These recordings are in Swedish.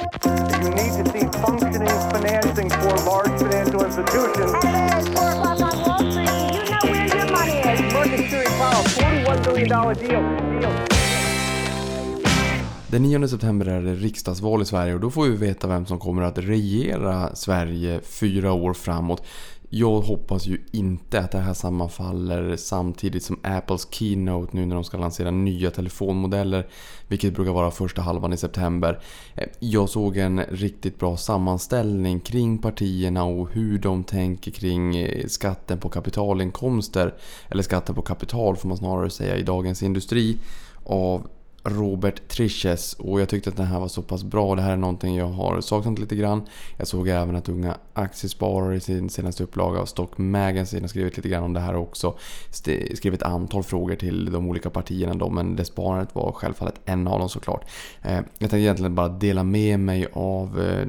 You need to see functioning financing for large financial institutions. Hello, it's 4 o'clock on Wall Street. You know where your money is. Market Security Powell, $41 billion deal. deal. Den 9 september är det riksdagsval i Sverige och då får vi veta vem som kommer att regera Sverige fyra år framåt. Jag hoppas ju inte att det här sammanfaller samtidigt som Apples Keynote nu när de ska lansera nya telefonmodeller. Vilket brukar vara första halvan i september. Eh, jag såg en riktigt bra sammanställning kring partierna och hur de tänker kring eh, skatten på kapitalinkomster. Eller skatten på kapital får man snarare säga i Dagens Industri. Av Robert Triches och jag tyckte att den här var så pass bra. Det här är någonting jag har saknat lite grann. Jag såg även att unga aktiesparare i sin senaste upplaga av Stock Magazine har skrivit lite grann om det här också. Skrivit ett antal frågor till de olika partierna då, men det sparandet var självfallet en av dem såklart. Eh, jag tänkte egentligen bara dela med mig av eh,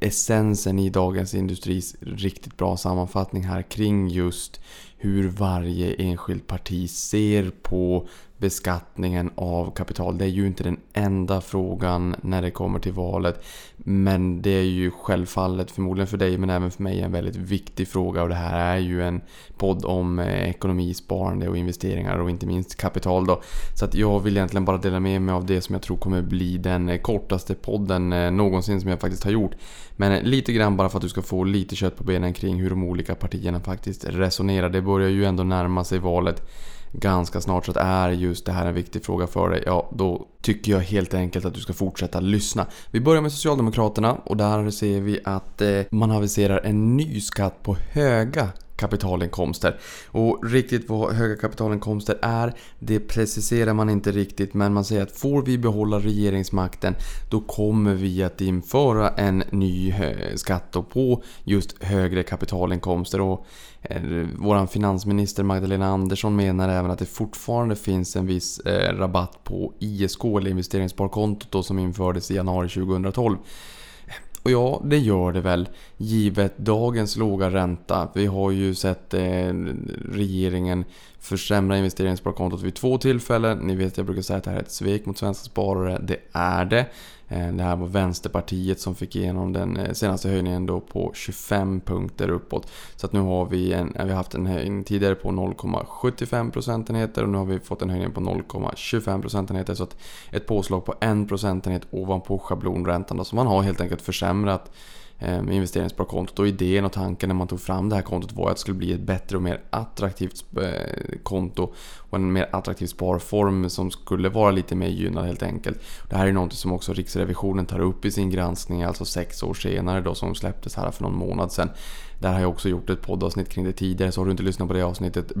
essensen i Dagens Industris riktigt bra sammanfattning här kring just hur varje enskilt parti ser på beskattningen av kapital. Det är ju inte den enda frågan när det kommer till valet. Men det är ju självfallet, förmodligen för dig men även för mig, en väldigt viktig fråga. Och det här är ju en podd om eh, ekonomi, sparande och investeringar och inte minst kapital då. Så att jag vill egentligen bara dela med mig av det som jag tror kommer bli den eh, kortaste podden eh, någonsin som jag faktiskt har gjort. Men lite grann bara för att du ska få lite kött på benen kring hur de olika partierna faktiskt resonerar. Det börjar ju ändå närma sig valet ganska snart så att är just det här en viktig fråga för dig, ja då tycker jag helt enkelt att du ska fortsätta lyssna. Vi börjar med Socialdemokraterna och där ser vi att eh, man aviserar en ny skatt på höga kapitalinkomster. Och riktigt vad höga kapitalinkomster är, det preciserar man inte riktigt men man säger att får vi behålla regeringsmakten då kommer vi att införa en ny skatt på just högre kapitalinkomster. Och eh, vår finansminister Magdalena Andersson menar även att det fortfarande finns en viss eh, rabatt på ISK eller investeringssparkontot då, som infördes i januari 2012. Och ja, det gör det väl. Givet dagens låga ränta. Vi har ju sett eh, regeringen försämra investeringssparkontot vid två tillfällen. Ni vet jag brukar säga att det här är ett svek mot svenska sparare. Det är det. Eh, det här var Vänsterpartiet som fick igenom den eh, senaste höjningen då på 25 punkter uppåt. Så att nu har vi, en, eh, vi har haft en höjning tidigare på 0,75 procentenheter och nu har vi fått en höjning på 0,25 procentenheter. Så att ett påslag på 1 procentenhet ovanpå schablonräntan. Då, så man har helt enkelt försämrat Eh, investeringssparkontot. Och idén och tanken när man tog fram det här kontot var att det skulle bli ett bättre och mer attraktivt eh, konto och en mer attraktiv sparform som skulle vara lite mer gynnad helt enkelt. Det här är något som också Riksrevisionen tar upp i sin granskning, alltså sex år senare då som släpptes här för någon månad sedan. Där har jag också gjort ett poddavsnitt kring det tidigare, så har du inte lyssnat på det avsnittet,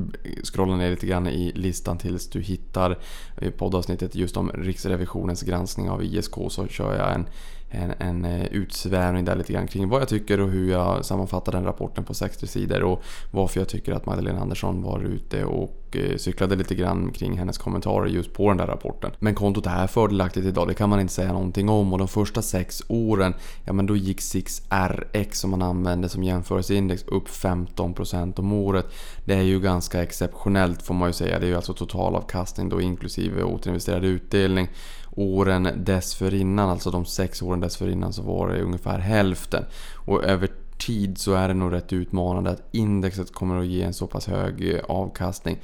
scrolla ner lite grann i listan tills du hittar eh, poddavsnittet just om Riksrevisionens granskning av ISK så kör jag en en, en eh, utsvävning där lite grann kring vad jag tycker och hur jag sammanfattar den rapporten på 60 sidor och varför jag tycker att Magdalena Andersson var ute och eh, cyklade lite grann kring hennes kommentarer just på den där rapporten. Men kontot är fördelaktigt idag, det kan man inte säga någonting om och de första sex åren, ja men då gick 6RX som man använde som jämförelseindex upp 15% om året. Det är ju ganska exceptionellt får man ju säga, det är ju alltså totalavkastning då inklusive återinvesterad utdelning åren dessförinnan, alltså de sex åren dessförinnan, så var det ungefär hälften. Och över tid så är det nog rätt utmanande att indexet kommer att ge en så pass hög eh, avkastning.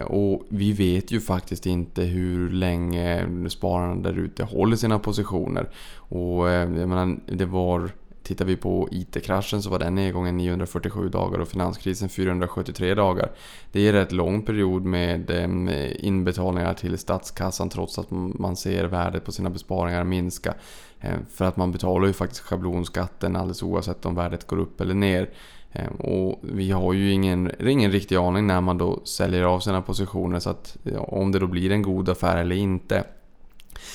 Och vi vet ju faktiskt inte hur länge spararna där ute håller sina positioner. Och eh, jag menar, det var Tittar vi på IT-kraschen så var den nedgången 947 dagar och finanskrisen 473 dagar. Det är en rätt lång period med inbetalningar till statskassan trots att man ser värdet på sina besparingar minska. För att man betalar ju faktiskt schablonskatten alldeles oavsett om värdet går upp eller ner. Och vi har ju ingen, ingen riktig aning när man då säljer av sina positioner så att om det då blir en god affär eller inte.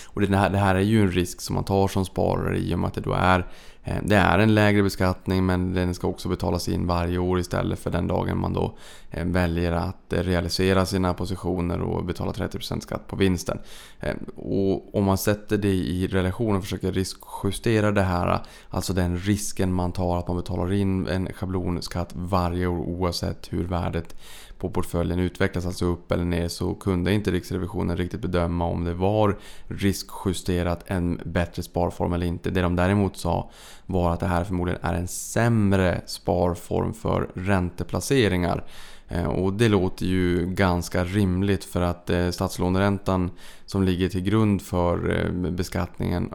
Och det här, det här är ju en risk som man tar som sparare i och med att det då är eh, det är en lägre beskattning men den ska också betalas in varje år istället för den dagen man då eh, väljer att eh, realisera sina positioner och betala 30% skatt på vinsten. Och om man sätter det i relation och försöker riskjustera det här, alltså den risken man tar att man betalar in en schablonskatt varje år oavsett hur värdet på portföljen utvecklas alltså upp eller ner så kunde inte Riksrevisionen riktigt bedöma om det var riskjusterat en bättre sparform eller inte. Det de däremot sa var att det här förmodligen är en sämre sparform för ränteplaceringar. Eh, och det låter ju ganska rimligt för att eh, statslåneräntan som ligger till grund för eh, beskattningen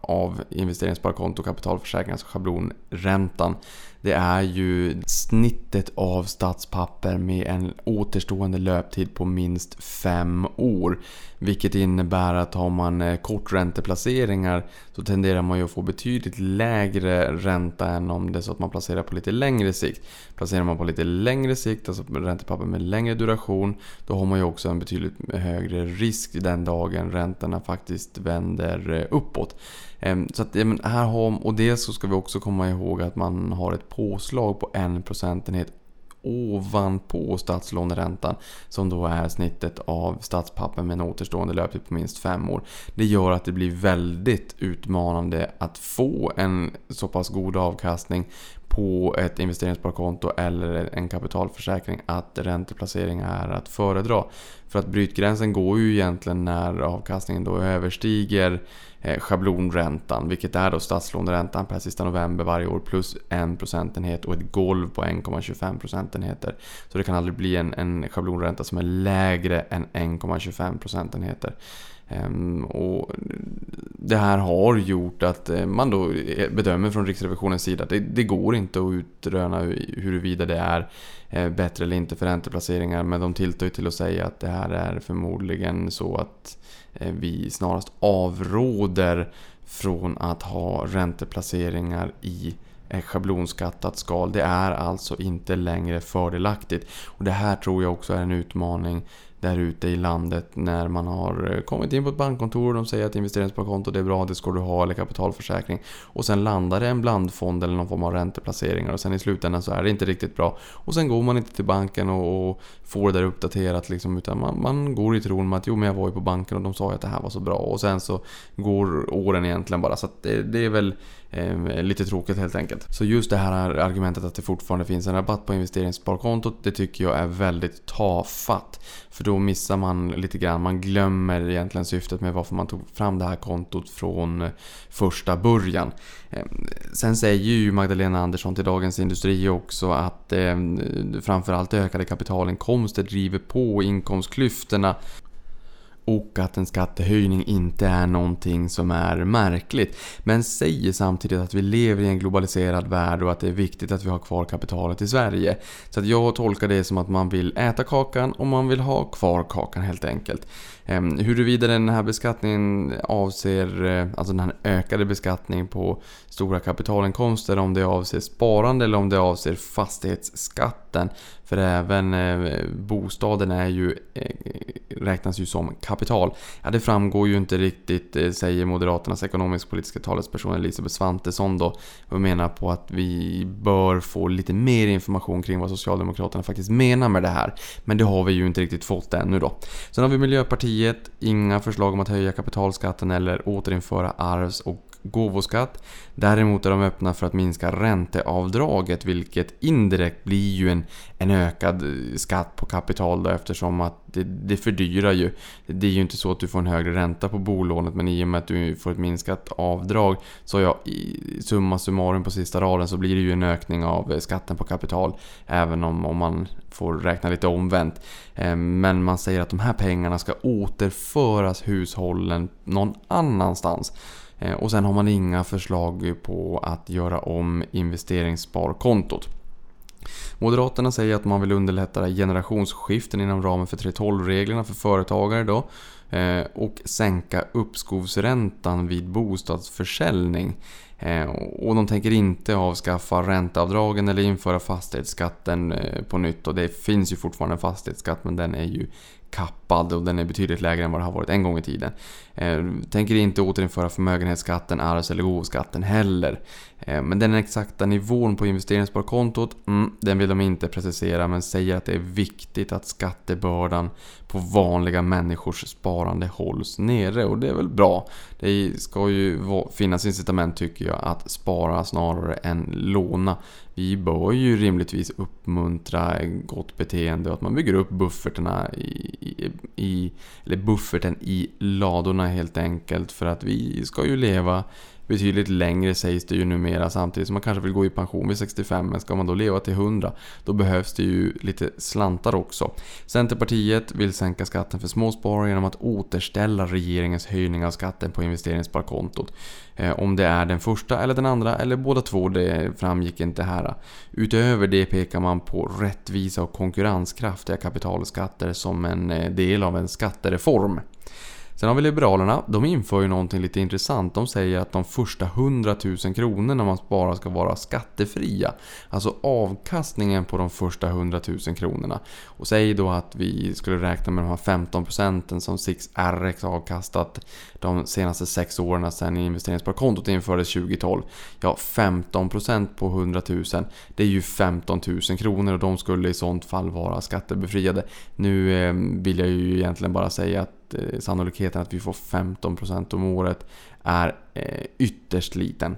av investeringssparkonto och kapitalförsäkring, alltså schablonräntan. Det är ju snittet av statspapper med en återstående löptid på minst 5 år. Vilket innebär att har man eh, kortränteplaceringar så tenderar man ju att få betydligt lägre ränta än om det är så att man placerar på lite längre sikt. Placerar man på lite längre sikt, alltså räntepapper med längre duration, då har man ju också en betydligt högre risk den dagen räntorna faktiskt vänder eh, uppåt. Ehm, så att, här har, och dels så ska vi också komma ihåg att man har ett påslag på en procentenhet ovanpå statslåneräntan som då är snittet av statspapper med en återstående löptid på minst fem år. Det gör att det blir väldigt utmanande att få en så pass god avkastning på ett investeringssparkonto eller en kapitalförsäkring att ränteplacering är att föredra. För att brytgränsen går ju egentligen när avkastningen då överstiger eh, schablonräntan, vilket är då statslåneräntan per sista november varje år plus en procentenhet och ett golv på 1,25 procentenheter. Så det kan aldrig bli en, en schablonränta som är lägre än 1,25 procentenheter. Ehm, och det här har gjort att eh, man då bedömer från Riksrevisionens sida att det, det går inte att utröna huruvida det är eh, bättre eller inte för ränteplaceringar. Men de tilltar ju till att säga att det här är förmodligen så att eh, vi snarast avråder från att ha ränteplaceringar i schablonskattat skal. Det är alltså inte längre fördelaktigt. Och det här tror jag också är en utmaning där ute i landet när man har eh, kommit in på ett bankkontor och de säger att investeringssparkonto det är bra, det ska du ha, eller kapitalförsäkring. Och sen landar det en blandfond eller någon form av ränteplaceringar och sen i slutändan så är det inte riktigt bra. Och sen går man inte till banken och, och får det där uppdaterat liksom, utan man, man går i tron med att jo men jag var ju på banken och de sa ju att det här var så bra. Och sen så går åren egentligen bara. Så det, det är väl eh, lite tråkigt helt enkelt. Så just det här argumentet att det fortfarande finns en rabatt på investeringssparkontot, det tycker jag är väldigt tafatt. För då missar man lite grann, man glömmer egentligen syftet med varför man tog fram det här kontot från första början. Eh, sen säger ju Magdalena Andersson till Dagens Industri också att eh, framförallt ökade kapitalinkomster driver på inkomstklyftorna och att en skattehöjning inte är någonting som är märkligt. Men säger samtidigt att vi lever i en globaliserad värld och att det är viktigt att vi har kvar kapitalet i Sverige. Så att jag tolkar det som att man vill äta kakan och man vill ha kvar kakan helt enkelt. Ehm, huruvida den här beskattningen avser, eh, alltså den här ökade beskattningen på stora kapitalinkomster, om det avser sparande eller om det avser fastighetsskatten. För även eh, bostaden är ju, eh, räknas ju som kapital. Ja, det framgår ju inte riktigt, säger Moderaternas ekonomisk-politiska talesperson Elisabeth Svantesson då. Och menar på att vi bör få lite mer information kring vad Socialdemokraterna faktiskt menar med det här. Men det har vi ju inte riktigt fått ännu då. Sen har vi Miljöpartiet Miljöpartiet inga förslag om att höja kapitalskatten eller återinföra arvs och gåvoskatt. Däremot är de öppna för att minska ränteavdraget vilket indirekt blir ju en, en ökad eh, skatt på kapital då, eftersom att det, det fördyrar ju. Det är ju inte så att du får en högre ränta på bolånet men i och med att du får ett minskat avdrag så ja, i summa summarum på sista raden så blir det ju en ökning av eh, skatten på kapital även om, om man får räkna lite omvänt. Eh, men man säger att de här pengarna ska återföras hushållen någon annanstans. Eh, och sen har man inga förslag på att göra om investeringssparkontot. Moderaterna säger att man vill underlätta generationsskiften inom ramen för 3.12-reglerna för företagare då. Eh, och sänka uppskovsräntan vid bostadsförsäljning. Eh, och de tänker inte avskaffa ränteavdragen eller införa fastighetsskatten eh, på nytt. Och det finns ju fortfarande en fastighetsskatt men den är ju kappad och den är betydligt lägre än vad det har varit en gång i tiden. Eh, tänker inte återinföra förmögenhetsskatten, arvs eller gåvoskatten heller. Eh, men den exakta nivån på investeringssparkontot, mm, den vill de inte precisera men säger att det är viktigt att skattebördan på vanliga människors sparande hålls nere och det är väl bra. Det ska ju finnas incitament tycker jag att spara snarare än låna. Vi bör ju rimligtvis uppmuntra gott beteende och att man bygger upp buffertarna i, i, i, eller bufferten i ladorna helt enkelt för att vi ska ju leva betydligt längre sägs det ju numera samtidigt som man kanske vill gå i pension vid 65 men ska man då leva till 100 då behövs det ju lite slantar också. Centerpartiet vill sänka skatten för småsparare genom att återställa regeringens höjning av skatten på investeringssparkontot. Eh, om det är den första eller den andra eller båda två, det framgick inte här. Utöver det pekar man på rättvisa och konkurrenskraftiga kapitalskatter som en eh, del av en skattereform. Sen har vi Liberalerna. De inför ju någonting lite intressant. De säger att de första 100 000 kronorna man sparar ska vara skattefria. Alltså avkastningen på de första 100 000 kronorna. Och säg då att vi skulle räkna med de här 15 procenten som 6RX avkastat de senaste sex åren sedan investeringssparkontot infördes 2012. Ja, 15% på 100 000 det är ju 15 000 kronor och de skulle i sånt fall vara skattebefriade. Nu eh, vill jag ju egentligen bara säga att Eh, sannolikheten att vi får 15% om året är eh, ytterst liten.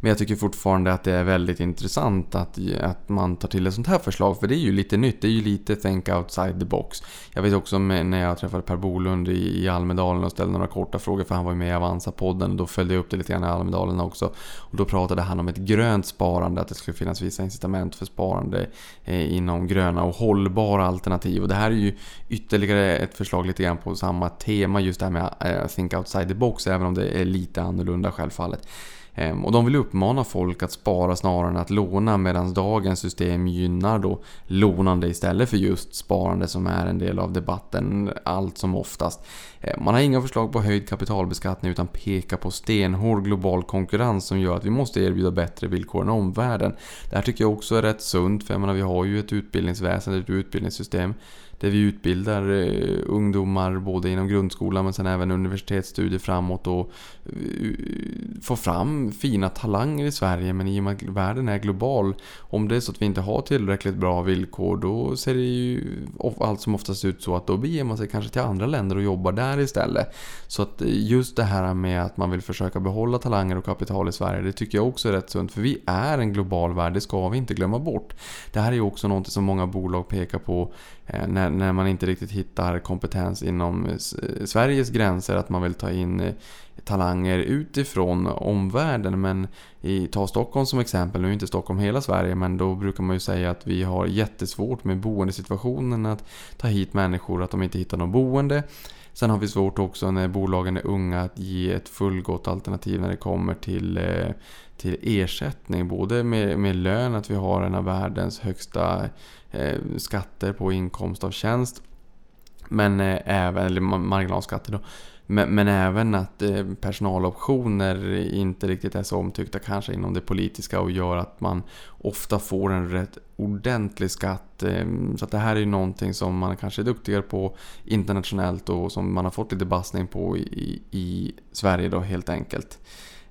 Men jag tycker fortfarande att det är väldigt intressant att, att man tar till ett sånt här förslag. För det är ju lite nytt. Det är ju lite think outside the box. Jag vet också när jag träffade Per Bolund i, i Almedalen och ställde några korta frågor. För han var ju med i Avanza-podden. Då följde jag upp det lite grann i Almedalen också. Och då pratade han om ett grönt sparande. Att det skulle finnas vissa incitament för sparande eh, inom gröna och hållbara alternativ. Och det här är ju ytterligare ett förslag lite grann på samma tema. Just det här med eh, think outside the box. Även om det är lite annorlunda självfallet. Ehm, och de vill uppmana folk att spara snarare än att låna medan dagens system gynnar då lånande istället för just sparande som är en del av debatten allt som oftast. Ehm, man har inga förslag på höjd kapitalbeskattning utan pekar på stenhård global konkurrens som gör att vi måste erbjuda bättre villkor än omvärlden. Det här tycker jag också är rätt sunt för jag menar, vi har ju ett utbildningsväsende, ett utbildningssystem där vi utbildar eh, ungdomar både inom grundskolan men sen även universitetsstudier framåt och eh, får fram fina talanger i Sverige men i och med att världen är global om det är så att vi inte har tillräckligt bra villkor då ser det ju allt som oftast ut så att då beger man sig kanske till andra länder och jobbar där istället. Så att eh, just det här med att man vill försöka behålla talanger och kapital i Sverige det tycker jag också är rätt sunt för vi är en global värld, det ska vi inte glömma bort. Det här är ju också något som många bolag pekar på när, när man inte riktigt hittar kompetens inom eh, Sveriges gränser, att man vill ta in eh, talanger utifrån omvärlden. Men i, ta Stockholm som exempel, nu är inte Stockholm hela Sverige, men då brukar man ju säga att vi har jättesvårt med boendesituationen, att ta hit människor, att de inte hittar något boende. Sen har vi svårt också när bolagen är unga att ge ett fullgott alternativ när det kommer till, eh, till ersättning. Både med, med lön, att vi har en av världens högsta eh, skatter på inkomst av tjänst. Men eh, även, eller marginalskatter då. Men, men, även att eh, personaloptioner inte riktigt är så omtyckta kanske inom det politiska och gör att man ofta får en rätt ordentlig skatt. Eh, så att det här är ju någonting som man kanske är duktigare på internationellt och som man har fått lite bassning på i, i Sverige då helt enkelt.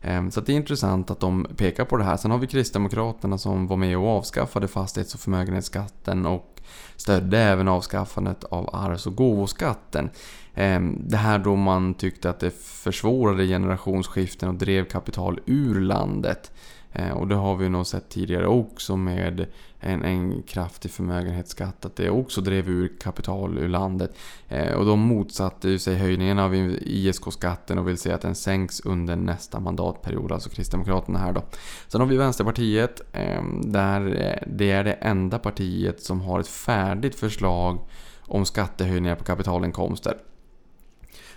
Ehm, så det är intressant att de pekar på det här. Sen har vi Kristdemokraterna som var med och avskaffade fastighets och förmögenhetsskatten och stödde även avskaffandet av arvs och gåvoskatten. Ehm, det här då man tyckte att det försvårade generationsskiften och drev kapital ur landet. Eh, och det har vi nog sett tidigare också med en, en kraftig förmögenhetsskatt. Att det också drev ur kapital ur landet. Eh, och de motsatte sig höjningen av ISK-skatten och vill se att den sänks under nästa mandatperiod. Alltså Kristdemokraterna här då. Sen har vi Vänsterpartiet. Eh, där det är det enda partiet som har ett färdigt förslag om skattehöjningar på kapitalinkomster.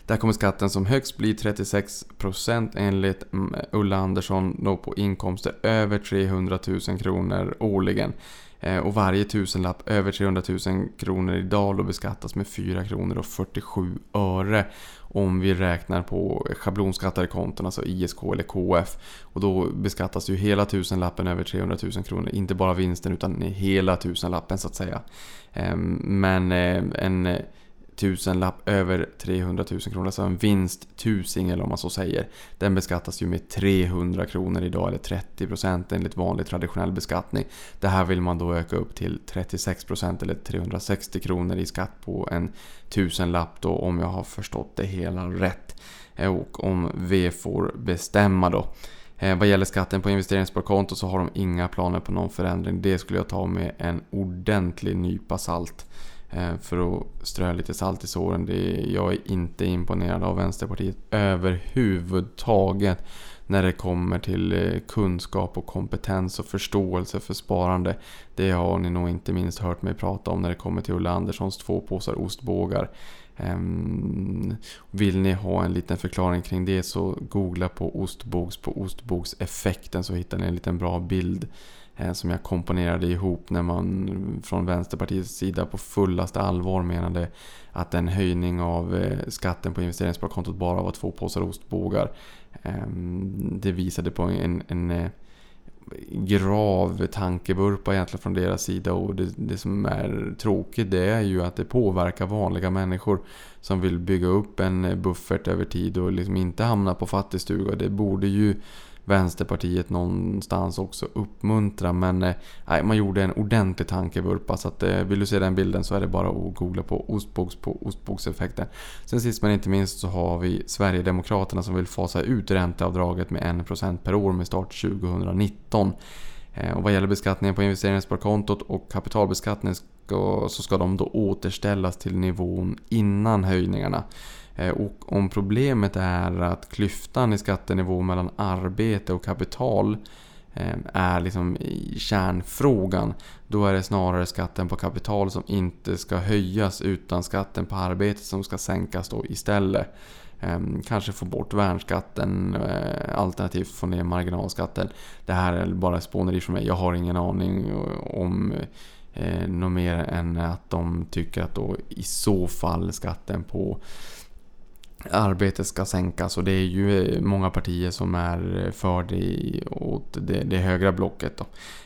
Där kommer skatten som högst bli 36% enligt mm, Ulla Andersson då på inkomster över 300 000 kronor årligen. Eh, och varje tusenlapp över 300 000 kronor idag då beskattas med 4 kronor och 47 öre. Om vi räknar på schablonskattade konton, alltså ISK eller KF. Och då beskattas ju hela tusenlappen över 300 000 kronor. Inte bara vinsten utan hela tusenlappen så att säga. Ehm, men eh, en eh, tusenlapp över 300 000 kronor, alltså en vinst tusing eller om man så säger. Den beskattas ju med 300 kronor idag eller 30% enligt vanlig traditionell beskattning. Det här vill man då öka upp till 36% eller 360 kronor i skatt på en tusenlapp då om jag har förstått det hela rätt. Eh, och om V får bestämma då. Eh, vad gäller skatten på investeringssparkonto så har de inga planer på någon förändring. Det skulle jag ta med en ordentlig nypa salt. Eh, för att strö lite salt i såren. Det, jag är inte imponerad av Vänsterpartiet överhuvudtaget när det kommer till eh, kunskap och kompetens och förståelse för sparande. Det har ni nog inte minst hört mig prata om när det kommer till Ulla Anderssons två påsar ostbågar. Ehm, vill ni ha en liten förklaring kring det så googla på ostbågs på ostbågseffekten så hittar ni en liten bra bild Eh, som jag komponerade ihop när man från Vänsterpartiets sida på fullaste allvar menade att en höjning av eh, skatten på investeringssparkontot bara var två påsar ostbågar. Ehm, det visade på en, en eh, grav tankevurpa egentligen från deras sida och det, det, som är tråkigt det är ju att det påverkar vanliga människor som vill bygga upp en buffert över tid och liksom inte hamna på fattigstuga. Det borde ju Vänsterpartiet någonstans också uppmuntra. Men eh, nej, man gjorde en ordentlig tankevurpa. Så att, eh, vill du se den bilden så är det bara att googla på ostbågs på ostbågseffekten. Sen sist men inte minst så har vi Sverigedemokraterna som vill fasa ut ränteavdraget med 1% per år med start 2019. Eh, och vad gäller beskattningen på investeringssparkontot och kapitalbeskattning så ska de då återställas till nivån innan höjningarna. Eh, och om problemet är att klyftan i skattenivå mellan arbete och kapital eh, är liksom kärnfrågan. Då är det snarare skatten på kapital som inte ska höjas utan skatten på arbete som ska sänkas då istället. Eh, kanske få bort värnskatten alternativt få ner marginalskatten. Det här är bara spåneri från mig. Jag har ingen aning om något mer än att de tycker att då i så fall skatten på arbetet ska sänkas och det är ju eh, många partier som är eh, för det åt det, det högra blocket. Då.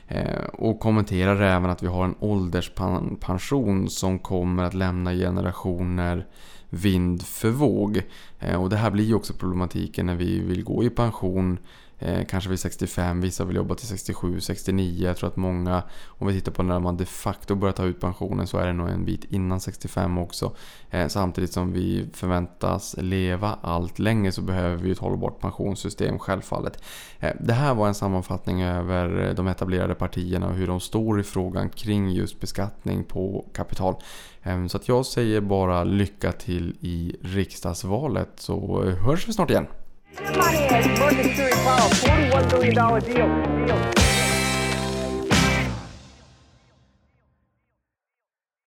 Eh, och kommenterar även att vi har en ålderspension som kommer att lämna generationer vind för våg. Eh, och det här blir ju också problematiken när vi vill gå i pension Eh, kanske vid 65, vissa vill jobba till 67, 69. Jag tror att många, om vi tittar på när man de facto börjar ta ut pensionen så är det nog en bit innan 65 också. Eh, samtidigt som vi förväntas leva allt längre så behöver vi ett hållbart pensionssystem självfallet. Eh, det här var en sammanfattning över de etablerade partierna och hur de står i frågan kring just beskattning på kapital. Ehm, så att jag säger bara lycka till i riksdagsvalet så hörs vi snart igen. Money. Mercury Power, $41 billion deal. deal.